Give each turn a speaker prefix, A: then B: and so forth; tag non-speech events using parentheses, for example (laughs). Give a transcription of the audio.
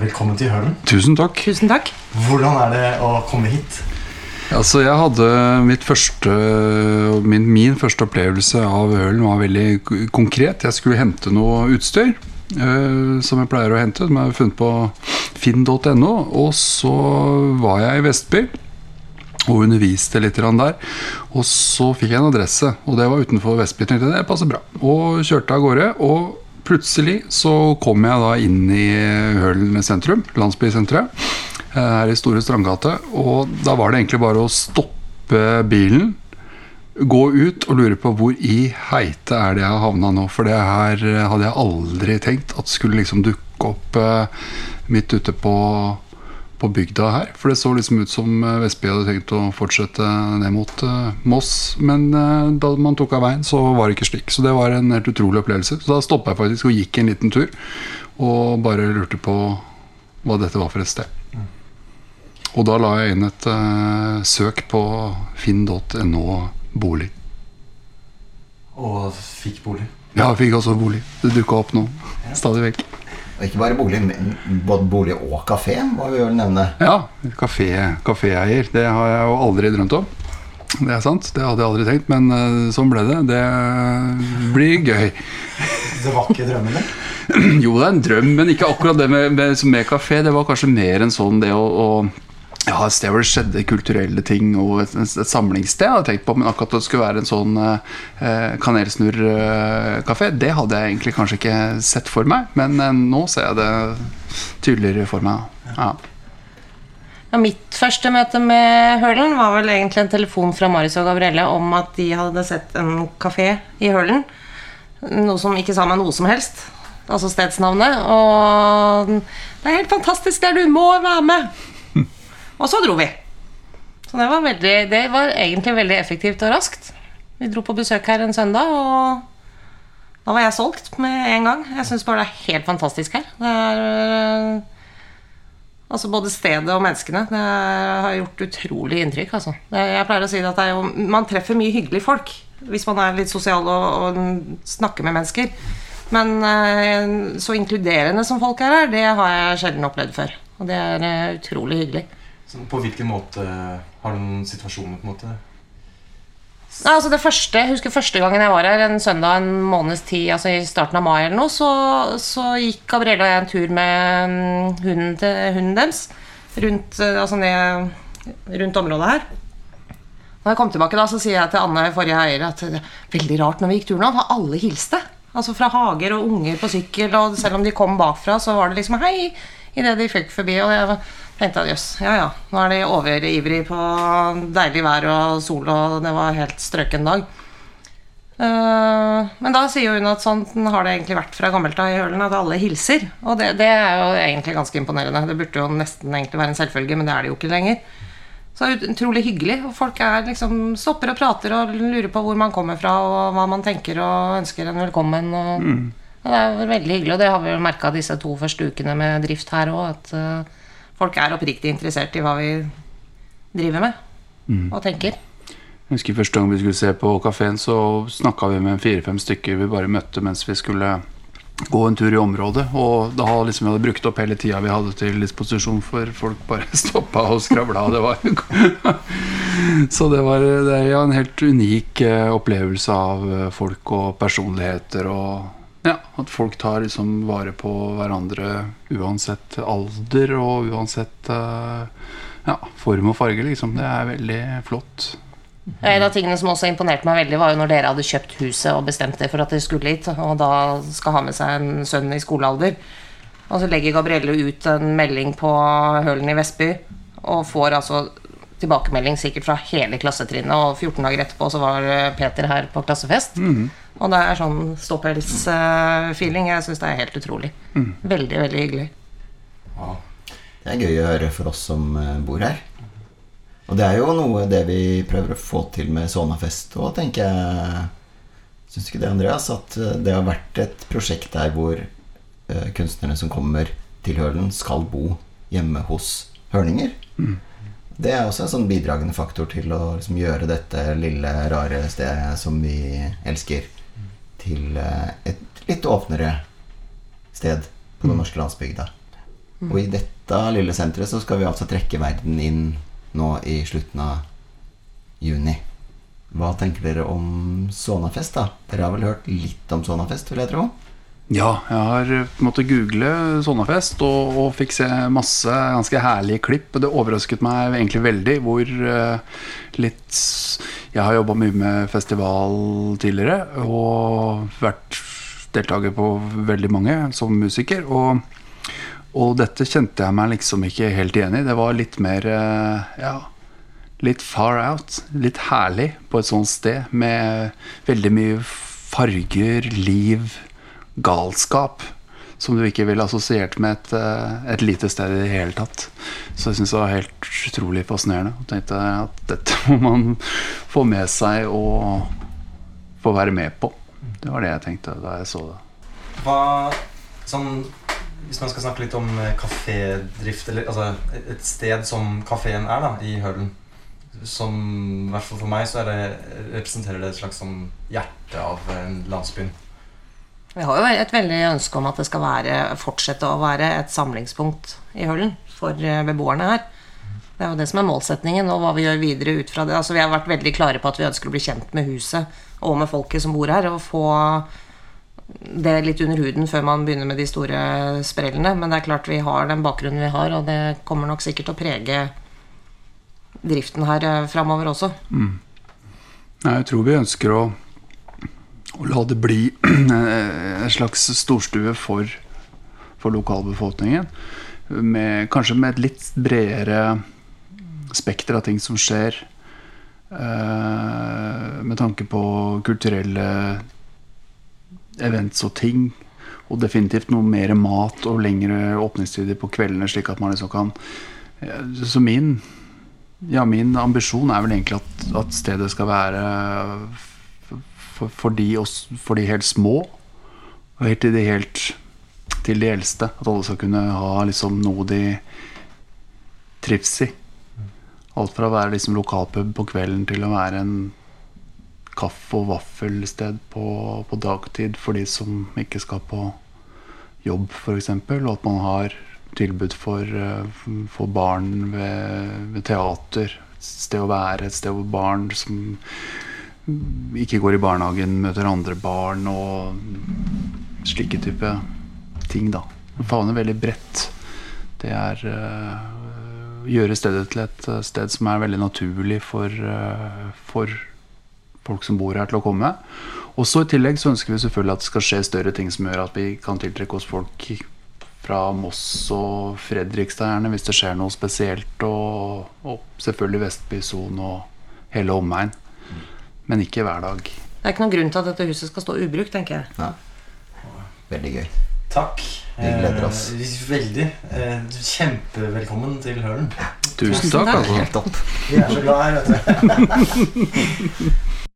A: velkommen til Hølen.
B: Tusen takk.
C: Tusen takk.
A: Hvordan er det å komme hit?
B: Altså, jeg hadde mitt første min, min første opplevelse av Hølen var veldig konkret. Jeg skulle hente noe utstyr. Uh, som jeg pleier å hente, som jeg har funnet på finn.no. Og så var jeg i Vestby og underviste litt der. Og så fikk jeg en adresse, og det var utenfor Vestby. Tenkte jeg, det passer bra. Og kjørte av gårde. Og plutselig så kom jeg da inn i Hølen sentrum, landsbysenteret, eh, her i Store Strandgate. Og da var det egentlig bare å stoppe bilen, gå ut og lure på hvor i heite er det jeg har havna nå. For det her hadde jeg aldri tenkt at skulle liksom dukke opp eh, midt ute på på bygda her. For det så liksom ut som eh, Vestby hadde tenkt å fortsette ned mot eh, Moss. Men eh, da man tok av veien, så var det ikke slik. Så det var en helt utrolig opplevelse. Så da stoppa jeg faktisk og gikk en liten tur. Og bare lurte på hva dette var for et sted. Og da la jeg inn et uh, søk på finn.no bolig.
A: Og fikk bolig.
B: Ja, jeg fikk også bolig. Det dukka opp nå. Stadig vekk.
D: Og ikke bare bolig, men både bolig og kafé, må vi vel nevne.
B: Ja, kafé, kaféeier. Det har jeg jo aldri drømt om. Det er sant, det hadde jeg aldri tenkt, men eh, sånn ble det. Det blir gøy. (laughs)
A: Det var ikke drømmen din? (clears throat)
B: Jo, det er en drøm, men ikke akkurat det med, med, med kafé. Det var kanskje mer enn sånn det å, å ja, et sted hvor det skjedde kulturelle ting, og et, et samlingssted jeg hadde tenkt på. Men akkurat det skulle være en sånn eh, kanelsnurrkafé, det hadde jeg egentlig kanskje ikke sett for meg. Men eh, nå ser jeg det tydeligere for meg. Ja.
C: Ja, mitt første møte med Hølen var vel egentlig en telefon fra Marius og Gabrielle om at de hadde sett en kafé i Hølen. Noe som ikke sa meg noe som helst. Altså stedsnavnet. Og det er helt fantastisk der, du må være med! Og så dro vi. Så det var, veldig, det var egentlig veldig effektivt og raskt. Vi dro på besøk her en søndag, og da var jeg solgt med en gang. Jeg syns bare det er helt fantastisk her. Det er øh, Altså Både stedet og menneskene. Det har gjort utrolig inntrykk. Altså. Jeg pleier å si at er jo, man treffer mye hyggelige folk hvis man er litt sosial og, og snakker med mennesker. Men eh, så inkluderende som folk er her, det har jeg sjelden opplevd før. Og det er eh, utrolig hyggelig.
A: På hvilken måte Har du noen situasjoner på en måte?
C: Nei, altså det første, Jeg husker første gangen jeg var her, en søndag en måneds tid, altså i starten av mai eller noe, så, så gikk Gabrielle og jeg en tur med mm, hunden, hunden deres rundt, eh, altså ned, rundt området her. Når jeg kom tilbake da, så sier jeg til Anne, forrige eier, at det er veldig rart når vi gikk turen nå, for alle hilste. Altså fra hager og unger på sykkel, og selv om de kom bakfra, så var det liksom hei idet de fikk forbi. Og jeg tenkte jeg jøss, ja ja, nå er de overivrig på deilig vær og sol, og det var helt strøken dag. Eh, men da sier hun at sånn har det egentlig vært fra gammelt av i Hølen, at alle hilser. Og det, det er jo egentlig ganske imponerende. Det burde jo nesten egentlig være en selvfølge, men det er det jo ikke lenger. Så det er utrolig hyggelig. Og folk er liksom stopper og prater og lurer på hvor man kommer fra, og hva man tenker, og ønsker en velkommen. Og, og det er veldig hyggelig, og det har vi jo merka disse to første ukene med drift her òg, at eh, folk er oppriktig interessert i hva vi driver med og tenker.
B: Jeg husker Første gang vi skulle se på kafeen, så snakka vi med fire-fem stykker vi bare møtte mens vi skulle gå en tur i området. Og da liksom vi hadde brukt opp hele tida vi hadde til disposisjon, for folk bare (laughs) stoppa og skravla. Det var (laughs) Så det var det er ja, en helt unik eh, opplevelse av eh, folk og personligheter. Og at folk tar liksom vare på hverandre uansett alder og uansett eh, ja, form og farge, liksom. Det er veldig flott.
C: En av tingene som også imponerte meg veldig, var jo når dere hadde kjøpt huset og bestemt dere for at dere skulle hit, og da skal ha med seg en sønn i skolealder. Og så legger Gabrielle ut en melding på Hølen i Vestby, og får altså tilbakemelding sikkert fra hele klassetrinnet, og 14 dager etterpå så var eh, Peter her på klassefest. Og det er sånn ståpels-feeling. Jeg syns det er helt utrolig. Veldig, veldig hyggelig.
D: Det er gøy å høre for oss som eh, bor her. Og det er jo noe det vi prøver å få til med Sonafest òg, tenker jeg. Syns ikke det, Andreas? At eh, det har vært et prosjekt der hvor eh, kunstnerne som kommer til Hølen, skal bo hjemme hos hørninger. Det er også en sånn bidragende faktor til å liksom, gjøre dette lille, rare stedet som vi elsker, til eh, et litt åpnere sted på den norske landsbygda. Og i dette lille senteret så skal vi altså trekke verden inn nå i slutten av juni. Hva tenker dere om Sonafest, da? Dere har vel hørt litt om Sonafest, vil jeg tro?
B: Ja, jeg har måttet google Sonnafest og, og fikk se masse ganske herlige klipp. Det overrasket meg egentlig veldig hvor uh, litt Jeg har jobba mye med festival tidligere og vært deltaker på veldig mange som musiker. Og, og dette kjente jeg meg liksom ikke helt igjen i. Det var litt mer uh, ja, litt far out. Litt herlig på et sånt sted med veldig mye farger, liv galskap som du ikke ville assosiert med et, eh, et, lite sted i det hele tatt. Så jeg syns det var helt utrolig fascinerende. Og tenkte at dette (laughs) må man få med seg og få være med på. Det var det jeg tenkte da jeg så det.
A: Hva, sånn, hvis man skal snakke litt om eh, kafédrift, eller altså et sted som kafeen er da, i Hølen som i hvert fall for meg så det, representerer det et slags sånn hjerte av landsbyen.
C: Vi har jo et veldig ønske om at det skal være, fortsette å være et samlingspunkt i Høllen for eh, beboerne her. Det er jo det som er målsetningen, og hva vi gjør videre ut fra det. Altså, vi har vært veldig klare på at vi ønsker å bli kjent med huset og med folket som bor her, og få det litt under huden før man begynner med de store sprellene. Men det er klart vi har den bakgrunnen vi har, og det kommer nok sikkert til å prege driften her eh, framover også.
B: Mm. Jeg tror vi ønsker å og la det bli (clears throat) en slags storstue for, for lokalbefolkningen. Med, kanskje med et litt bredere spekter av ting som skjer. Uh, med tanke på kulturelle events og ting. Og definitivt noe mer mat og lengre åpningstider på kveldene, slik at man liksom kan Så min, ja, min ambisjon er vel egentlig at, at stedet skal være for, for, de, for, de, helt små og helt til de helt til de eldste. At alle skal kunne ha liksom noe de trives i. Alt fra å være liksom lokalpub på kvelden til å være en kaffe- og vaffelsted på, på dagtid for de som ikke skal på jobb, f.eks. Og at man har tilbud for, eh, for barn ved, ved teater. Et sted å være, et sted hvor barn som ikke går i barnehagen, møter andre barn og slike type ting, da. Favner veldig bredt. Det er uh, gjøre stedet til et eh, sted som er veldig naturlig for, uh, for folk som bor her, til å komme. Og så I tillegg så ønsker vi selvfølgelig at det skal skje større ting som gjør at vi kan tiltrekke oss folk fra Moss og Fredrikstad gjerne, hvis det skjer noe spesielt. Og, og selvfølgelig Vestbysonen og hele omegn men ikke hver dag.
C: Det er ikke noen grunn til at dette huset skal stå ubrukt, tenker jeg. Nei.
D: Veldig gøy.
A: Takk.
D: Vi gleder oss.
A: Eh, veldig. Eh, kjempevelkommen til Hølen.
B: Tusen takk.
D: Altså. Helt topp.
A: Vi er så glad her, vet du. (laughs)